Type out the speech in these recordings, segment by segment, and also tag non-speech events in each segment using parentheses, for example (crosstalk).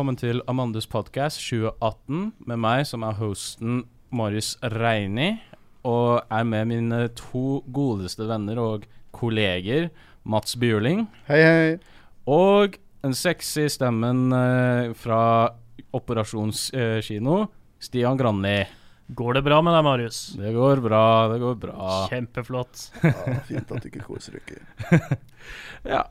velkommen til Amandes podcast 2018 med meg som er hosten Marius Reini, og er med mine to godeste venner og kolleger Mats Bjørling Hei, hei. og den sexy stemmen eh, fra Operasjonskino, Stian Granli. Går det bra med deg, Marius? Det går bra, det går bra. Kjempeflott. Ja, fint at du ikke koser deg. (laughs) (laughs) Ja,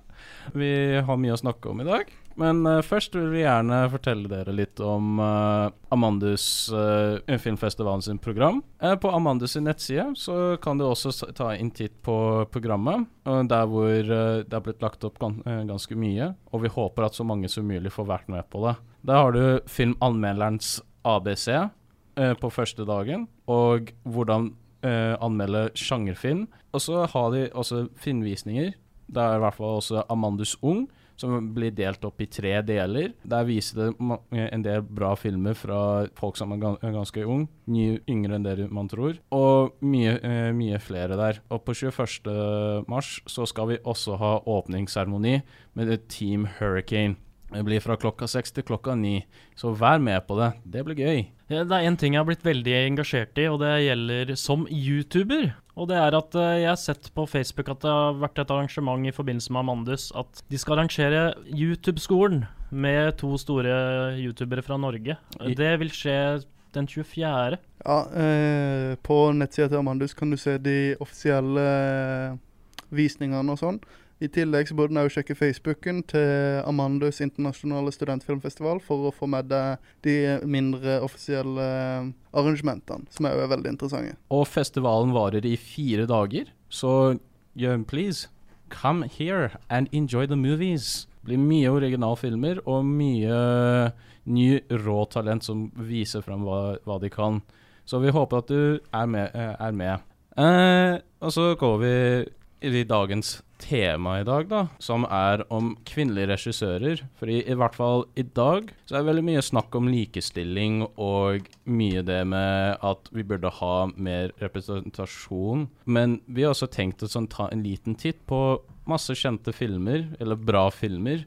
vi har mye å snakke om i dag. Men uh, først vil vi gjerne fortelle dere litt om uh, Amandus uh, filmfestivalen sin program. Uh, på Amandus sin nettside så kan du også ta en titt på programmet, eh, der hvor eh, det er blitt lagt opp gans eh, ganske mye. Og vi håper at så mange som mulig får vært med på det. Der har du filmanmelderens ABC eh, på første dagen, og hvordan eh, anmelde sjangerfilm. Og så har de også filmvisninger. Det er i hvert fall også Amandus Ung, som blir delt opp i tre deler. Der viser det en del bra filmer fra folk som er ganske ung, ny, yngre enn det man tror, og mye, eh, mye flere der. Og på 21. mars så skal vi også ha åpningsseremoni med Team Hurricane. Det blir fra klokka seks til klokka ni, så vær med på det. Det blir gøy. Det er en ting jeg har blitt veldig engasjert i, og det gjelder som YouTuber. Og det er at eh, jeg har sett på Facebook at det har vært et arrangement i forbindelse med Amandus at de skal arrangere YouTube-skolen med to store youtubere fra Norge. Det vil skje den 24. Ja, eh, på nettsida til Amandus kan du se de offisielle eh, visningene og sånn. I tillegg så burde du også sjekke Facebooken til Amandus internasjonale studentfilmfestival for å få med deg de mindre offisielle eh, arrangementene, som er jo veldig interessante. Og festivalen varer i fire dager, så yeah, please, come here and enjoy the movies. Det blir mye originalfilmer og mye ny råtalent som viser frem hva, hva de kan. Så vi håper at du er med. eh, Er med. Eh, og så går vi i dagens tema i dag, da, som er om kvinnelige regissører. Fordi i hvert fall i dag så er det veldig mye snakk om likestilling og mye det med at vi burde ha mer representasjon. Men vi har også tenkt å sånn, ta en liten titt på masse kjente filmer, eller bra filmer,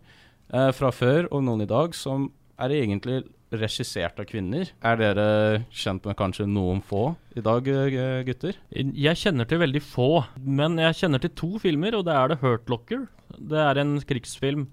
eh, fra før og noen i dag, som er egentlig regissert av kvinner. Er dere kjent med kanskje noen få i dag, eh, gutter? Jeg kjenner til veldig få, men jeg kjenner til to filmer, og det er The Hurt Locker. Det er en krigsfilm.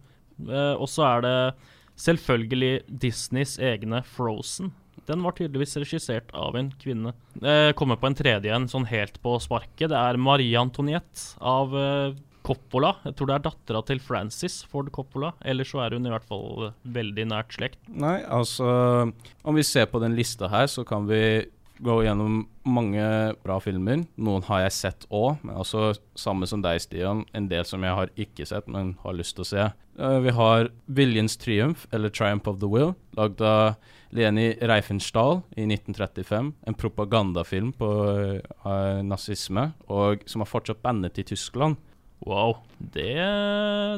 Eh, og så er det selvfølgelig Disneys egne Frozen. Den var tydeligvis regissert av en kvinne. Jeg kommer på en tredje en, sånn helt på sparket. Det er Marie Antoniette av eh, Coppola. Jeg tror det er dattera til Francis Ford Coppola. Eller så er hun i hvert fall eh, veldig nært slekt. Nei, altså Om vi ser på den lista her, så kan vi gå gjennom mange bra filmer. Noen har jeg sett òg, men altså samme som deg, Stian. En del som jeg har ikke sett, men har lyst til å se. Eh, vi har 'Viljens triumf', eller 'Triumph of the Will', lagd av Leni Reifenstahl i 1935. En propagandafilm på uh, nazisme, og som har fortsatt bandet i Tyskland. Wow. Det,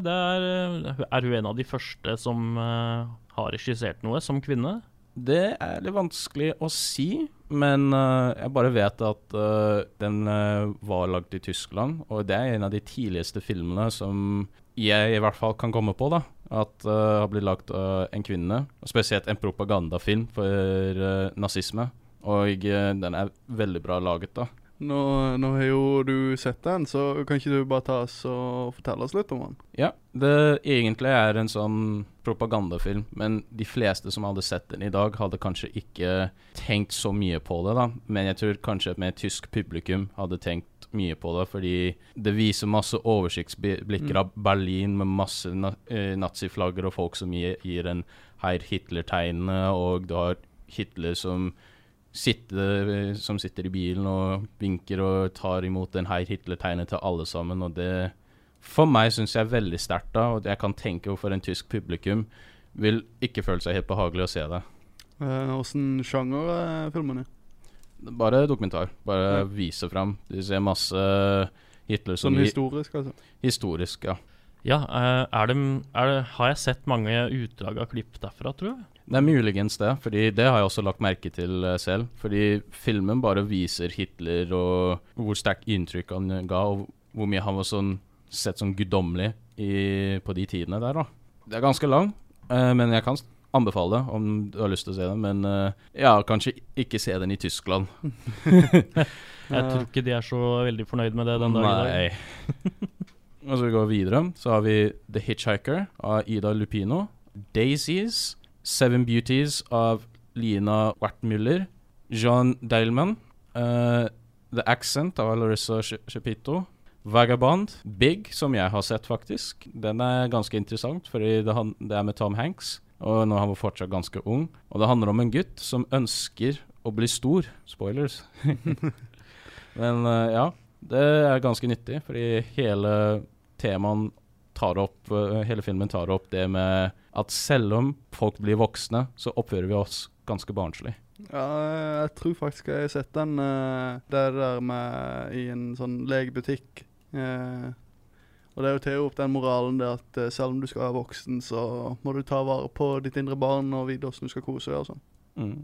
det er Er hun en av de første som eh, har regissert noe som kvinne? Det er litt vanskelig å si, men uh, jeg bare vet at uh, den uh, var lagd i Tyskland, og det er en av de tidligste filmene som jeg i hvert fall kan komme på, da. At uh, har blitt lagd av en kvinne, spesielt en propagandafilm for nazisme. Og den er veldig bra laget, da. Nå, nå har jo du sett den, så kan ikke du bare ta oss og fortelle oss litt om den? Ja, det egentlig er en sånn propagandafilm, men de fleste som hadde sett den i dag, hadde kanskje ikke tenkt så mye på det, da. Men jeg tror kanskje med et tysk publikum hadde tenkt mye på det, fordi det viser masse oversiktsblikker av Berlin med masse na eh, naziflagger og folk som gir, gir en Heir Hitler-tegnene, og du har Hitler som sitter, som sitter i bilen og vinker og tar imot en Heir Hitler-tegnet til alle sammen, og det for meg syns jeg er veldig sterkt, da, og jeg kan tenke hvorfor en tysk publikum vil ikke føle seg helt behagelig å se det. Åssen sjanger er filmene? Bare dokumentar. Bare Ja. vise fram. Du ser masse Hitler som Sånn historisk, altså? historisk, ja. Ja, eh, er det, er det, har jeg sett mange utdrag av klipp derfra, tror jeg? Det er muligens det, fordi det har jeg også lagt merke til eh, selv. Fordi filmen bare viser Hitler og hvor sterkt inntrykk han ga, og hvor mye han var sånn sett som guddommelig på de tidene der, da. Det er ganske lang, eh, men jeg kan anbefale det om du har lyst til å se den, men eh, ja, kanskje ikke se den i Tyskland. (laughs) Jeg tror ikke de er så veldig fornøyd med det den dagen i dag. Nei. (laughs) Og så vi går videre, så har vi The Hitchhiker av Ida Lupino. Daisies. Seven Beauties av Lina Wertmüller. Jean Deilman. Uh, The Accent av Larissa Ch- Chepito. Vagabond. Big, som jeg har sett, faktisk. Den er ganske interessant, fordi det, det er med Tom Hanks. Og når han fortsatt ganske ung. Og det handler om en gutt som ønsker å bli stor. Spoilers. (laughs) Men uh, ja, det er ganske nyttig, fordi hele temaen tar opp uh, Hele filmen tar opp det med at selv om folk blir voksne, så oppfører vi oss ganske barnslig. Ja, jeg tror faktisk jeg har sett den eh, det der med i en sånn legebutikk. Eh, og det er jo til opp den moralen det at eh, selv om du skal være voksen, så må du ta vare på ditt indre barn og vite hvordan du skal kose deg og sånn. Mm.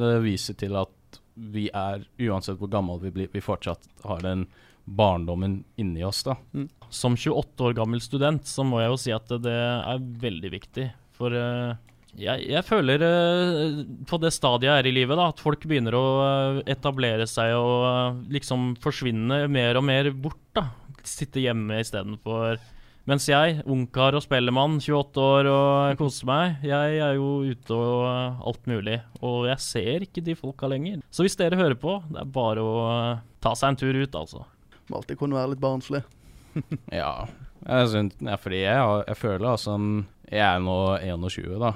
Det viser til at vi er, uansett hvor gammel vi blir, vi fortsatt har den barndommen inni oss, da. Som 28 år gammel student så må jeg jo si at det er veldig viktig. For uh, jeg, jeg føler uh, på det stadiet jeg er i livet, da, at folk begynner å uh, etablere seg og liksom forsvinne mer og mer bort. da. Sitte hjemme istedenfor Mens jeg, ungkar og spellemann, 28 år og koser meg, jeg er jo ute og alt mulig. Og jeg ser ikke de folka lenger. Så hvis dere hører på, det er bare å ta seg en tur ut, altså. Må alltid kunne være litt barnslig. (laughs) Ja, jeg synes, ja fordi jeg, har- jeg føler altså Jeg er nå 21, da.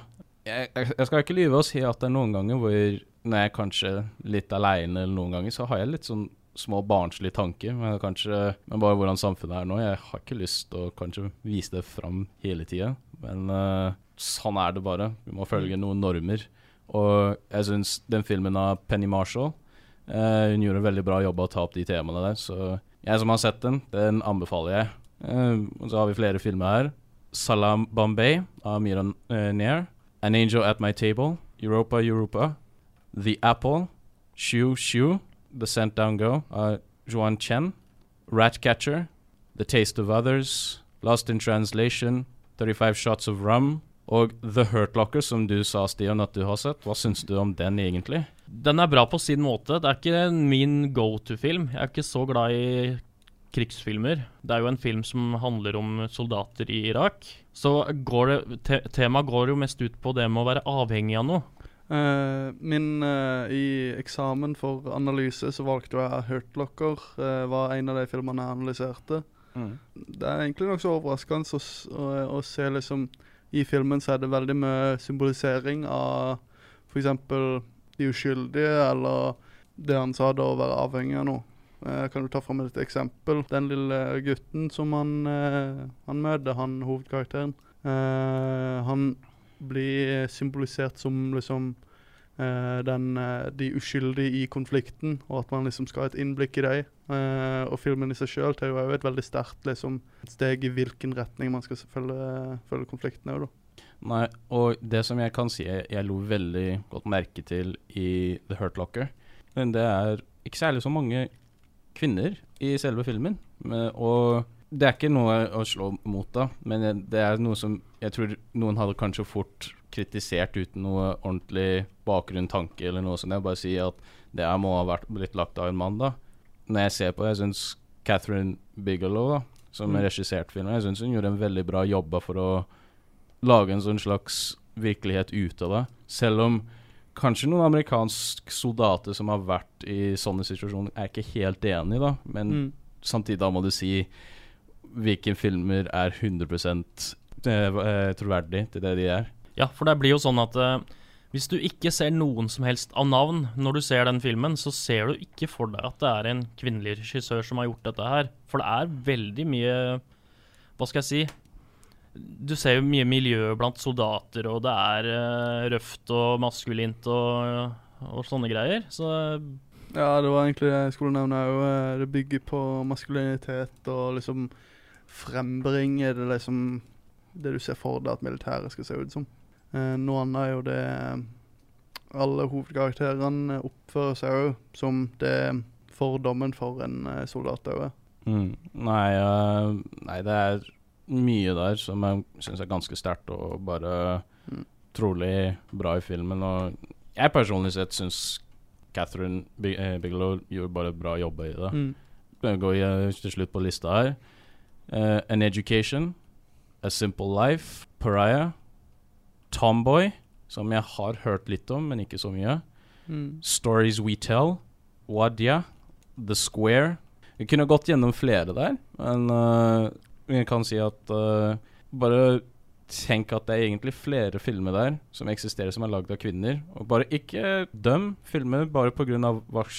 Jeg, jeg, jeg skal ikke lyve og si at det er noen ganger hvor når jeg er kanskje litt aleine, eller noen ganger, så har jeg litt sånn små barnslige tanker. Men kanskje Men bare hvordan samfunnet er nå. Jeg har ikke lyst til å kanskje vise det fram hele tida. Men uh, sånn er det bare. Vi må følge noen normer. Og jeg syns den filmen av Penny Marshall uh, Hun gjorde en veldig bra jobb av å ta opp de temaene der. Så jeg som har sett den, den anbefaler jeg. Og så har vi flere filmer her. Salam Bombay av Miran uh, Nair. An Angel at My Table. Europa Europa. The Apple. Shu Shu. The Sent Down Go av Joan Chen. Ratcatcher. The Taste of Others. Lost in Translation. 35 Shots of Rum. Og The Hurt Locker, som du sa, Stian, at du har sett. Hva syns du om den, egentlig? Den er bra på sin måte. Det er ikke min go to-film. Jeg er ikke så glad i krigsfilmer. Det er jo en film som handler om soldater i Irak. Så går det, te temaet går jo mest ut på det med å være avhengig av noe. Uh, min uh, I eksamen for analyse så valgte jeg Hurt Locker. Uh, var en av de filmene jeg analyserte. Det er egentlig nokså overraskende å, å, å se liksom I filmen så er det veldig mye symbolisering av f.eks. de uskyldige, eller det han sa da å være avhengig av noe. Eh, kan du ta fram et eksempel? Den lille gutten som han, eh, han møter, han hovedkarakteren. Eh, han blir symbolisert som liksom eh, den, eh, de uskyldige i konflikten, og at man liksom skal ha et innblikk i dem. Eh, og filmen i seg sjøl tar jo et veldig sterkt liksom, steg i hvilken retning man skal følge, følge er da. Nei, og det som jeg kan si jeg, jeg lo veldig godt merke til i The Hurt Locker, men det er ikke særlig så mange kvinner i selve filmen. Men, og det er ikke noe å slå mot da, men det er noe som jeg tror noen hadde kanskje fort kritisert uten noe ordentlig bakgrunn, tanke eller noe sånt. Jeg bare sier at det må ha vært blitt lagt av en mann, da. Når jeg ser på jeg syns Catherine Bigelow, da, som Mm. regisserte regissert filmen, jeg syns hun gjorde en veldig bra jobb for å lage en sånn slags virkelighet ut av det. Selv om kanskje noen amerikanske soldater som har vært i sånne situasjoner, er ikke helt enig, da. Men Mm. samtidig da må du si hvilke filmer er 100 eh, eh, troverdig til det de er. Ja, for det blir jo sånn at eh, hvis du ikke ser noen som helst av navn når du ser den filmen, så ser du ikke for deg at det er en kvinnelig regissør som har gjort dette her. For det er veldig mye Hva skal jeg si? Du ser jo mye miljø blant soldater, og det er eh, røft og maskulint og, og sånne greier. Så Ja, det var egentlig det jeg skulle nevne òg. Det bygger på maskulinitet og liksom frembringer det liksom det du ser for deg at militæret skal se ut som. Eh, noe annet er jo det alle hovedkarakterene oppfører seg òg som det fordommen for en eh, soldat òg er. Mm. Nei, uh, nei, det er mye der som jeg syns er ganske sterkt, og bare Mm. trolig bra i filmen. Og jeg personlig sett syns Catherine Big Bigelow gjorde bare bra jobb i det. Mm. Jeg går til slutt på lista her. Uh, An Education, A Simple Life, Pariah, Tomboy, som jeg har hørt litt om, men ikke så mye. Mm. Stories We Tell, Wadia, The Square. Vi kunne gått gjennom flere der, men uh, kan si at uh, Bare tenk at det er egentlig flere filmer der som eksisterer som er lagd av kvinner. Og bare ikke døm filmer bare pga.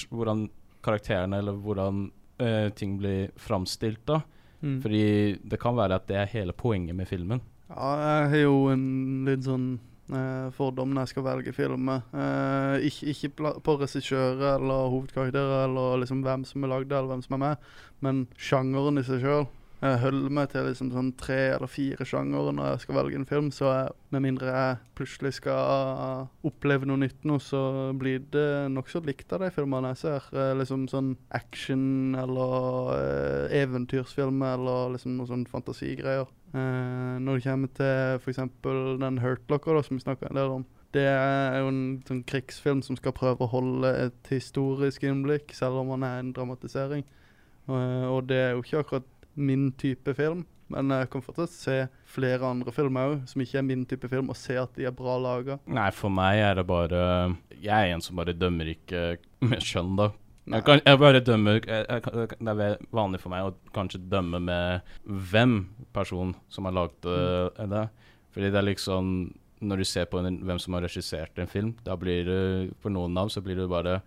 hvordan karakterene eller hvordan uh, ting blir framstilt. da. Mm. Fordi det kan være at det er hele poenget med filmen. Ja, jeg har jo en litt sånn eh, fordom når jeg skal velge filmer. Eh, ikke ikke på regissører eller hovedkarakterer eller liksom hvem som er lagd eller hvem som er med, men sjangeren i seg sjøl. Jeg holder meg til liksom sånn tre eller fire sjangere når jeg skal velge en film, så jeg, med mindre jeg plutselig skal oppleve noe nytt nå, så blir det nokså likt av de filmene jeg ser. Eh, liksom sånn action eller eh, eventyrsfilmer eller liksom noe sånn fantasigreier. Eh, når det kommer til f.eks. den Hurt Locker da, som vi snakka en del om. Det er jo en sånn krigsfilm som skal prøve å holde et historisk innblikk, selv om den er en dramatisering. Eh, og det er jo ikke akkurat min type film, men jeg kan fortsatt se flere andre filmer òg som ikke er min type film, og se at de er bra laga. Nei, for meg er det bare Jeg er en som bare dømmer ikke med skjønn, da. Jeg, kan, jeg bare dømmer jeg, jeg, Det er vanlig for meg å kanskje dømme med hvem personen som har lagd mm. det. Fordi det er liksom Når du ser på en, hvem som har regissert en film, da blir det For noen av så blir det bare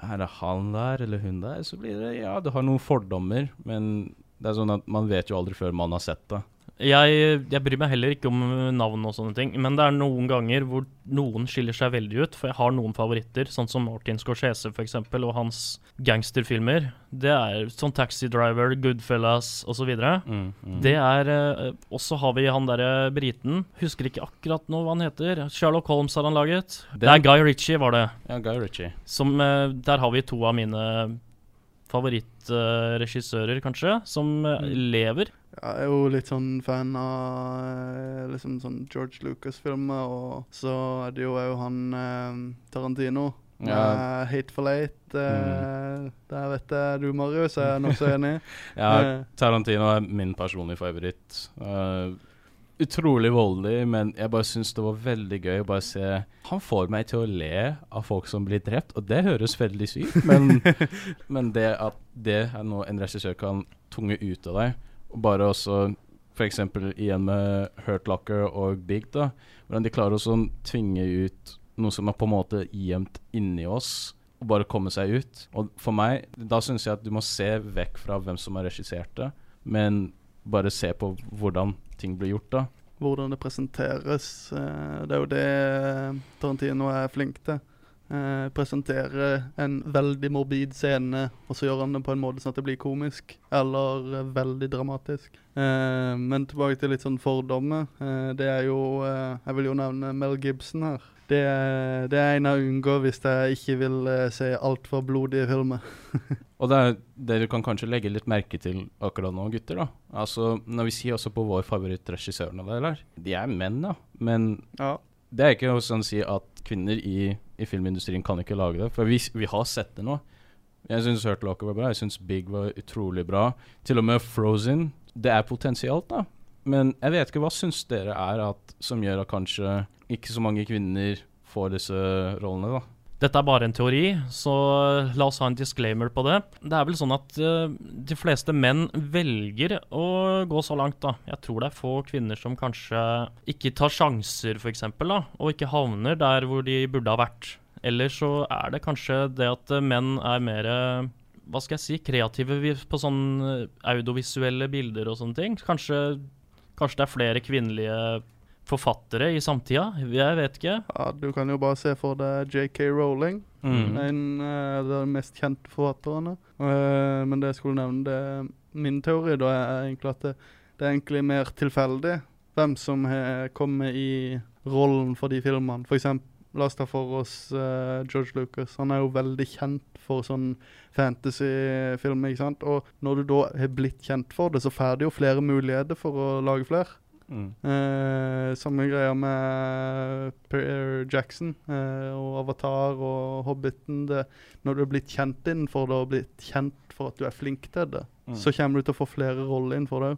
Er det han der eller hun der? Så blir det Ja, du har noen fordommer, men det er sånn at man vet jo aldri før man har sett det. Jeg, jeg bryr meg heller ikke om navn og sånne ting, men det er noen ganger hvor noen skiller seg veldig ut. For jeg har noen favoritter, sånn som Martin Scorsese eksempel, og hans gangsterfilmer. Det er sånn Taxi Driver, Goodfellas osv. Mm, mm. Det er eh, Og så har vi han derre briten. Husker ikke akkurat nå hva han heter. Sherlock Holmes har han laget. Det er Guy Ritchie, var det. Ja, Guy Ritchie. Som, eh, der har vi to av mine favorittregissører, kanskje, som eh, Mm. lever. Jeg er jo litt sånn fan av eh, liksom sånn George Lucas-filmer, og så er det jo òg han eh, Tarantino. Ja. for Hateful Eight. mm. Der vet jeg du, Marius, er nokså enig. (laughs) Ja, Tarantino er min personlige favoritt. Eh, utrolig voldelig, men jeg bare syns det var veldig gøy å bare se Han får meg til å le av folk som blir drept, og det høres veldig sykt men, (laughs) men det at det er noe en regissør kan tunge ut av deg, og bare også F.eks. igjen med Hurt Locker og Big, da. Hvordan de klarer å sånn tvinge ut noe som er på en måte gjemt inni oss, og bare komme seg ut. Og for meg, da syns jeg at du må se vekk fra hvem som har regissert det, men bare se på hvordan ting blir gjort, da. hvordan det presenteres. eh, Det er jo det Tarantino er flink til. Eh, presentere en veldig morbid scene, og så gjør han det på en måte sånn at det blir komisk. Eller eh, veldig dramatisk. Eh, men tilbake til litt sånn fordommer. Eh, det er jo eh, Jeg vil jo nevne Mel Gibson her. Det, er- det er en jeg unngår hvis jeg ikke vil eh, se altfor blodige filmer. (laughs) Og det er det du kan kanskje legge litt merke til akkurat nå, gutter. da. Altså, Når vi sier også på vår favorittregissør? De er menn, da. Men Ja. Det er ikke sånn å si at kvinner i, i filmindustrien kan ikke lage det. For vi, vi har sett det nå. Jeg syns Hurt Locker var bra. Jeg syns Big var utrolig bra. Til og med Frozen. Det er potensialt, da. Men jeg vet ikke hva syns dere er at, som gjør at kanskje ikke så mange kvinner får disse rollene, da. Dette er bare en teori, så la oss ha en disclaimer på det. Det er vel sånn at uh, de fleste menn velger å gå så langt, da. Jeg tror det er få kvinner som kanskje ikke tar sjanser, f.eks., og ikke havner der hvor de burde ha vært. Eller så er det kanskje det at eh, menn er mer hva skal jeg si, kreative på sånn eh, audiovisuelle bilder og sånne ting. Kanskje, kanskje det er flere kvinnelige forfattere i samtida? Jeg vet ikke. ja, Du kan jo bare se for deg JK Rowling. Mm. En eh, av de mest kjente forfatterne. Uh, men det jeg skulle nevne, det min teori da er egentlig at det, det er egentlig mer tilfeldig hvem som har kommet i rollen for de filmene. For eksempel, la oss ta for oss uh, George Lucas. Han er jo veldig kjent for sånn fantasyfilm. ikke sant. Og når du da har blitt kjent for det, så får du jo flere muligheter for å lage flere. Mm. Eh, samme greia med Per Jackson eh, og Avatar og Hobbiten. Det, når du er blitt kjent innenfor det og blitt kjent for at du er flink til det, Mm. så kommer du til å få flere roller innenfor det.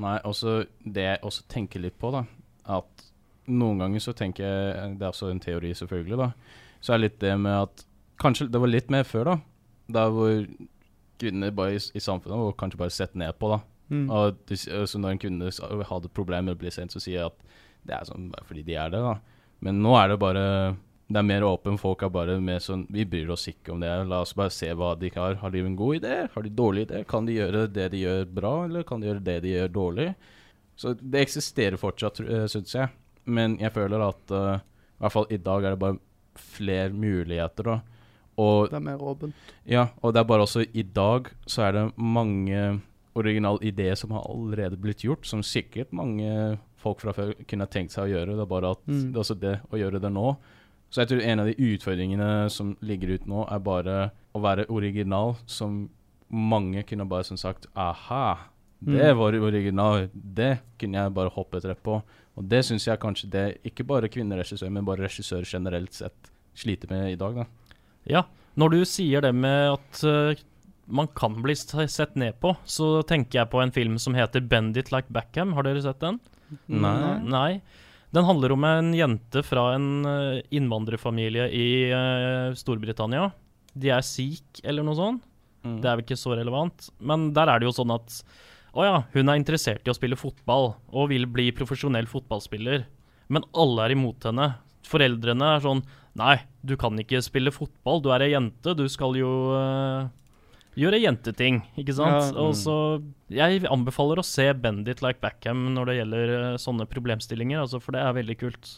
Nei, også det jeg også tenker litt på, da, at noen ganger så tenker jeg Det er også en teori, selvfølgelig, da. Så er litt det med at Kanskje det var litt mer før, da. Der hvor kvinner bare i, i samfunnet var kanskje bare sett ned på, da. Mm. Og de, så når en kunde hadde problemer med å bli sent, så sier jeg at det er sånn bare fordi de er det, da. Men nå er det bare Det er mer åpen. Folk er bare mer sånn Vi bryr oss ikke om det. La oss bare se hva de har. Har de en god idé? Har de dårlig idé? Kan de gjøre det de gjør bra, eller kan de gjøre det de gjør dårlig? Så det eksisterer fortsatt, uh, syns jeg. Men jeg føler at uh, i hvert fall i dag er det bare flere muligheter, da. Og Det er mer åpent. ja, og det er bare også i dag så er det mange originale idé som har allerede blitt gjort, som sikkert mange folk fra før kunne tenkt seg å gjøre. Det er bare at Mm. det er også det å gjøre det nå. Så jeg tror en av de utfordringene som ligger ute nå, er bare å være original, som mange kunne bare som sagt Aha, det Mm. var original. Det kunne jeg bare hoppet rett på. Og det syns jeg kanskje det ikke bare kvinneregissør, men bare regissør generelt sett sliter med i dag, da. Ja, når du sier det med at eh, man kan bli sett ned på, så tenker jeg på en film som heter 'Bendit Like Backham'. Har dere sett den? Nei. Nei. Den handler om en jente fra en eh, innvandrerfamilie i uh, Storbritannia. De er sikh, eller noe sånt. Mm. Det er vel ikke så relevant. Men der er det jo sånn at å ja, hun er interessert i å spille fotball og vil bli profesjonell fotballspiller. Men alle er imot henne. Foreldrene er sånn Nei, du kan ikke spille fotball, du er ei jente. Du skal jo eh, gjøre jenteting, ikke sant? Ja, Og mm. så Jeg anbefaler å se Bendit Like Backham når det gjelder eh, sånne problemstillinger, altså, for det er veldig kult.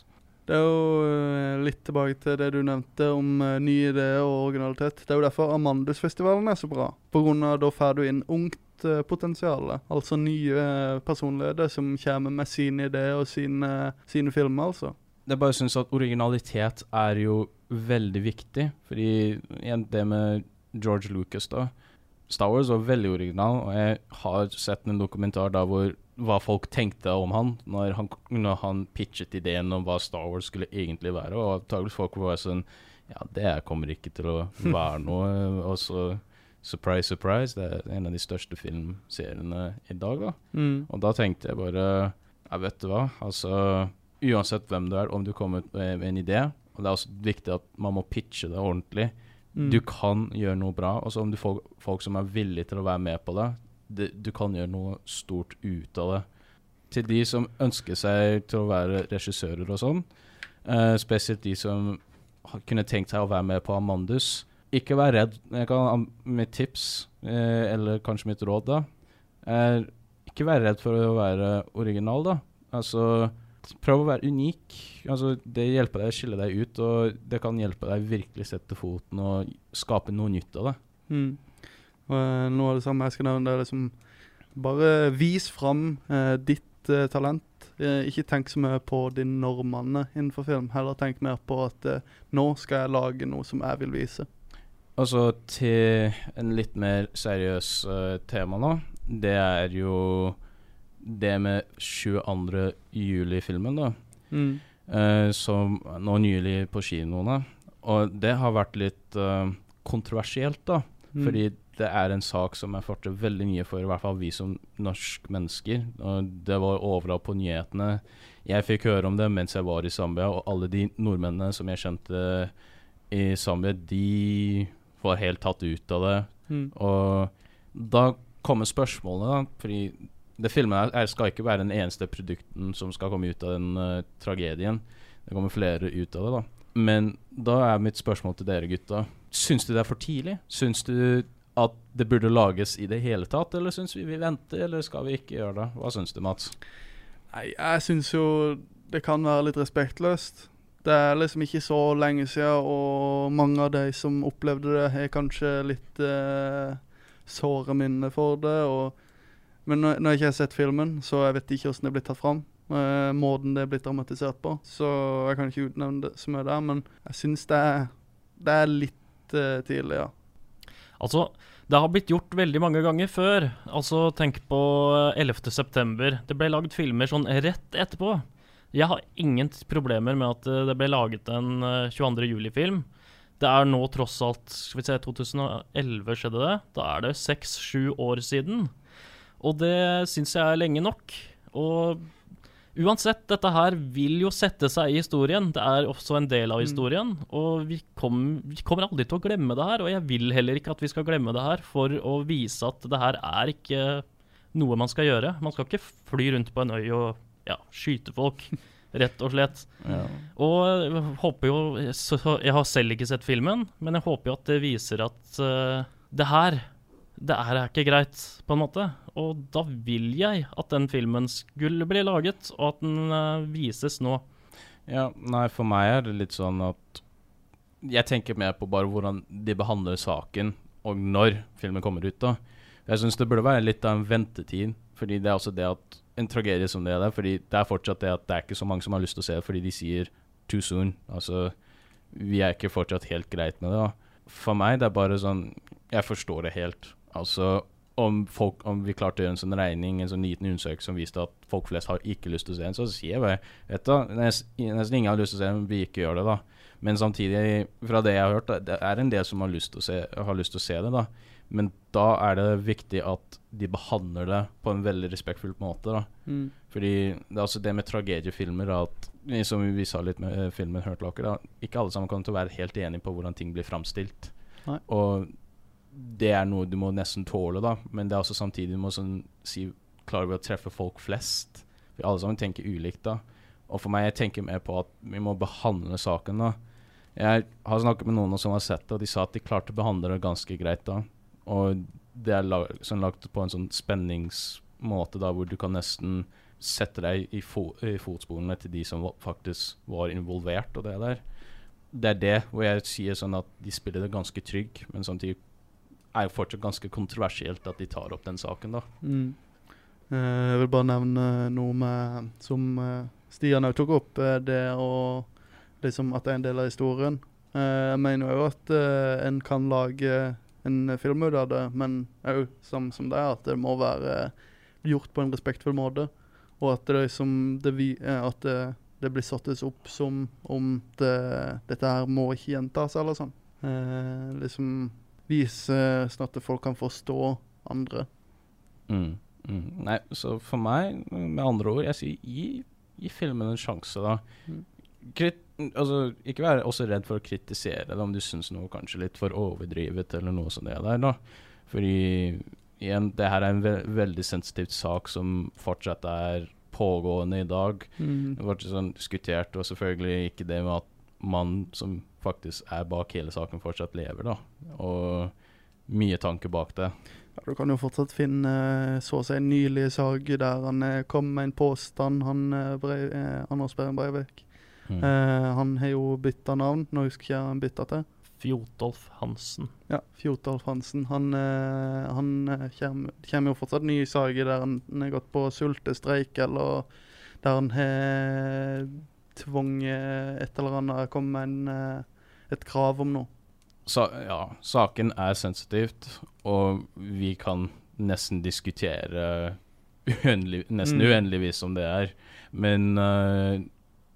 Det er jo eh, litt tilbake til det du nevnte om eh, nye ideer og originalitet. Det er jo derfor Amandusfestivalen er så bra. På grunn av da får du inn ungt potensial. Altså nye personligheter som kommer med sine ideer og sine, sine filmer, altså. Jeg bare syns at originalitet er jo veldig viktig. Fordi det med George Lucas, da. Star Wars var veldig original, og jeg har sett en dokumentar der hvor hva folk tenkte om han når han, når han pitchet ideen om hva Star Wars skulle egentlig være. Og antakelig folk var sånn Ja, det kommer ikke til å være (laughs) noe. Og så surprise, surprise, det er en av de største filmseriene i dag, da. Mm. Og da tenkte jeg bare Ja, vet du hva, altså Uansett hvem du er, om du kommer med med en idé Og det er også viktig at man må pitche det ordentlig. Mm. Du kan gjøre noe bra. Og om du får folk som er villige til å være med på det, det Du kan gjøre noe stort ut av det. Til de som ønsker seg til å være regissører og sånn, eh, spesielt de som kunne tenkt seg å være med på Amandus, ikke vær redd. Kan, mitt tips, eh, eller kanskje mitt råd, da, er ikke vær redd for å være original, da. Altså, prøv å være unik. Altså, det hjelper deg å skille deg ut, og det kan hjelpe deg virkelig sette foten og skape noe nytt av det. Mm. Og eh, noe av det samme jeg skal nevne, det er liksom Bare vis fram eh, ditt eh, talent. Eh, ikke tenk så mye på de normene innenfor film. Heller tenk mer på at eh, nå skal jeg lage noe som jeg vil vise. Altså til en litt mer seriøs tema nå. Det er jo det med 22. juli-filmen, da. Mm. Uh, som nå nylig på kinoene. Og det har vært litt uh, kontroversielt, da. Mm. Fordi det er en sak som jeg følte veldig mye for, i hvert fall vi som norske mennesker. Og det var overalt på nyhetene. Jeg fikk høre om det mens jeg var i Zambia, og alle de nordmennene som jeg kjente i Zambia, de var helt tatt ut av det. Mm. Og da kommer spørsmålet, da. Fordi det filmen her er, skal ikke være den eneste produkten som skal komme ut av den uh, tragedien. Det kommer flere ut av det, da. Men da er mitt spørsmål til dere gutta. Syns du det er for tidlig? Syns du at det burde lages i det hele tatt, eller syns vi vi venter, eller skal vi ikke gjøre det? Hva syns du, Mats? Nei, jeg syns jo det kan være litt respektløst. Det er liksom ikke så lenge siden, og mange av de som opplevde det, har kanskje litt eh, såre minner for det. Og, men når, når jeg ikke har sett filmen, så jeg vet ikke hvordan det er blitt tatt fram. Uh, måten det er blitt dramatisert på. Så jeg kan ikke utnevne det som er der, men jeg syns det det er litt uh, tidlig, ja. Altså, Det har blitt gjort veldig mange ganger før. Altså, tenk på eh, 11. september. Det ble lagd filmer sånn rett etterpå. Jeg har ingen problemer med at eh, det ble laget en eh, 22. juli-film. Det er nå tross alt Skal vi se, 2011 skjedde det. Da er det seks-sju år siden. Og det syns jeg er lenge nok. Og uansett, dette her vil jo sette seg i historien. Det er også en del av Mm. historien. Og vi, kom, vi kommer aldri til å glemme det her. Og jeg vil heller ikke at vi skal glemme det her for å vise at det her er ikke noe man skal gjøre. Man skal ikke fly rundt på en øy og ja, skyte folk, (laughs) rett og slett. Ja. Og jeg håper jo Jeg har selv ikke sett filmen, men jeg håper jo at det viser at uh, det her Det er ikke greit, på en måte. Og da vil jeg at den filmen skulle bli laget, og at den uh, vises nå. Ja, nei, for meg er det litt sånn at Jeg tenker mer på bare hvordan de behandler saken, og når filmen kommer ut, da. Jeg syns det burde være litt av en ventetid, fordi det er også det at En tragedie som det er der, fordi det er fortsatt det at det er ikke så mange som har lyst til å se det fordi de sier too soon. Altså, vi er ikke fortsatt helt greit med det. da. For meg, det er bare sånn Jeg forstår det helt. Altså, om, folk, om vi klarte å gjøre en sånn regning, en sånn liten undersøkelse som viste at folk flest har ikke lyst til å se den, så sier jeg bare Vet du, nest, nesten ingen har lyst til å se den, vi ikke gjør det, da. Men samtidig, fra det jeg har hørt, det er en del som har lyst til å se, til å se det, da. Men da er det viktig at de behandler det på en veldig respektfull måte, da. Mm. Fordi det er altså det med tragediefilmer at Som vi sa litt med eh, filmen Hurt Locker, da. Ikke alle sammen kommer til å være helt enige på hvordan ting blir framstilt. Og det er noe du må nesten tåle, da. Men det er også samtidig du må sånn si klare å treffe folk flest. For alle sammen tenker ulikt, da. Og for meg, jeg tenker mer på at vi må behandle saken, da. Jeg har snakket med noen som har sett det, og de sa at de klarte å behandle det ganske greit da. Og det er lag, sånn lagt på en sånn spenningsmåte da, hvor du kan nesten sette deg i, fo i fotsporene til de som faktisk var involvert og det der. Det er det hvor jeg sier sånn at de spiller det ganske trygg, men samtidig er jo fortsatt ganske kontroversielt at de tar opp den saken, da. Mm. Eh, jeg vil bare nevne noe med, som eh, Stian òg tok opp, eh, det å liksom at det er en del av historien. Jeg mener jo at en kan lage en film ut av det, men òg samme som det, er, at det må være gjort på en respektfull måte. Og at det, liksom, det, vi, at det, det blir sattes opp som om det, dette her må ikke gjentas, eller sånn. Eh, liksom vise sånn at folk kan forstå andre. Mm. Mm. Nei, så for meg, med andre ord, jeg sier gi, gi filmen en sjanse, da. Mm. Krit, altså, ikke være også redd for å kritisere det om du syns noe kanskje litt for overdrivet eller noe sånt det der, da. Fordi igjen, det her er en ve veldig sensitivt sak som fortsatt er pågående i dag. Mm. Det ble sånn diskutert, og selvfølgelig ikke det med at mannen som faktisk er bak hele saken, fortsatt lever, da. Og mye tanke bak det. Ja, du kan jo fortsatt finne eh, så å si en nylig sak der han eh, kom med en påstand, han brev, eh, Anders Behring Breivik. Mm. Eh, han har jo bytta navn, nå husker jeg han bytta til. Fjotolf Hansen. Ja, Fjotolf Hansen. Han, eh, han kommer jo fortsatt nye saker der han har gått på sultestreik, eller der han har tvunget et eller annet, kom med en, eh, et krav om noe. Sa ja, saken er sensitivt, og vi kan nesten diskutere uendelig, nesten Mm. uendeligvis om det er. Men uh,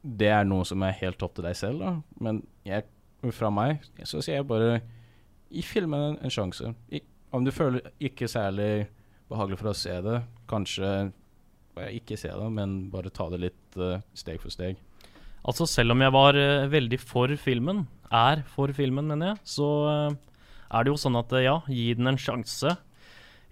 det er noe som er helt opp til deg selv, da. Men jeg, fra meg så sier jeg bare gi filmen en, en sjanse. I, om du føler ikke særlig behagelig for å se det, kanskje ikke se det, men bare ta det litt uh, steg for steg. Altså, selv om jeg var eh, veldig for filmen, er for filmen, mener jeg, så eh, er det jo sånn at eh, ja, gi den en sjanse.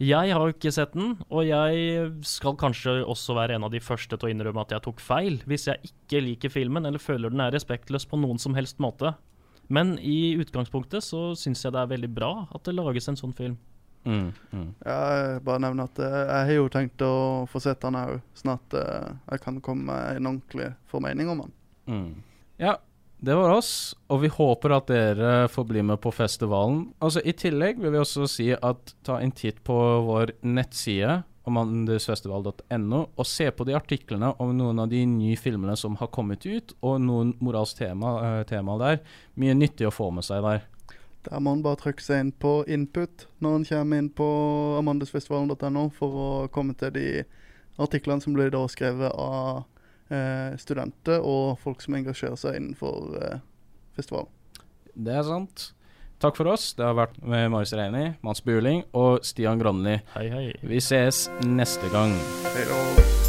Jeg har jo ikke sett den, og jeg skal kanskje også være en av de første til å innrømme at jeg tok feil, hvis jeg ikke liker filmen eller føler den er respektløs på noen som helst måte. Men i utgangspunktet så syns jeg det er veldig bra at det lages en sånn film. Mm, mm. Jeg bare nevner at jeg har jo tenkt å få sett den òg, sånn at eh, jeg kan komme med en ordentlig formening om han. Ja, det var oss, og vi håper at dere får bli med på festivalen. Altså I tillegg vil vi også si at ta en titt på vår nettside omandusfestival.no, og se på de artiklene om noen av de nye filmene som har kommet ut, og noen moralsk tema, eh, tema der. Mye nyttig å få med seg der. Der må en bare trykke seg inn på input når en kommer inn på amandusfestivalen.no for å komme til de artiklene som blir da skrevet av eh, studenter og folk som engasjerer seg innenfor eh, festivalen. Det er sant. Takk for oss. Det har vært med Marius Reini, Mats Buling og Stian Granli. Hei, hei. Vi ses neste gang. Hei da.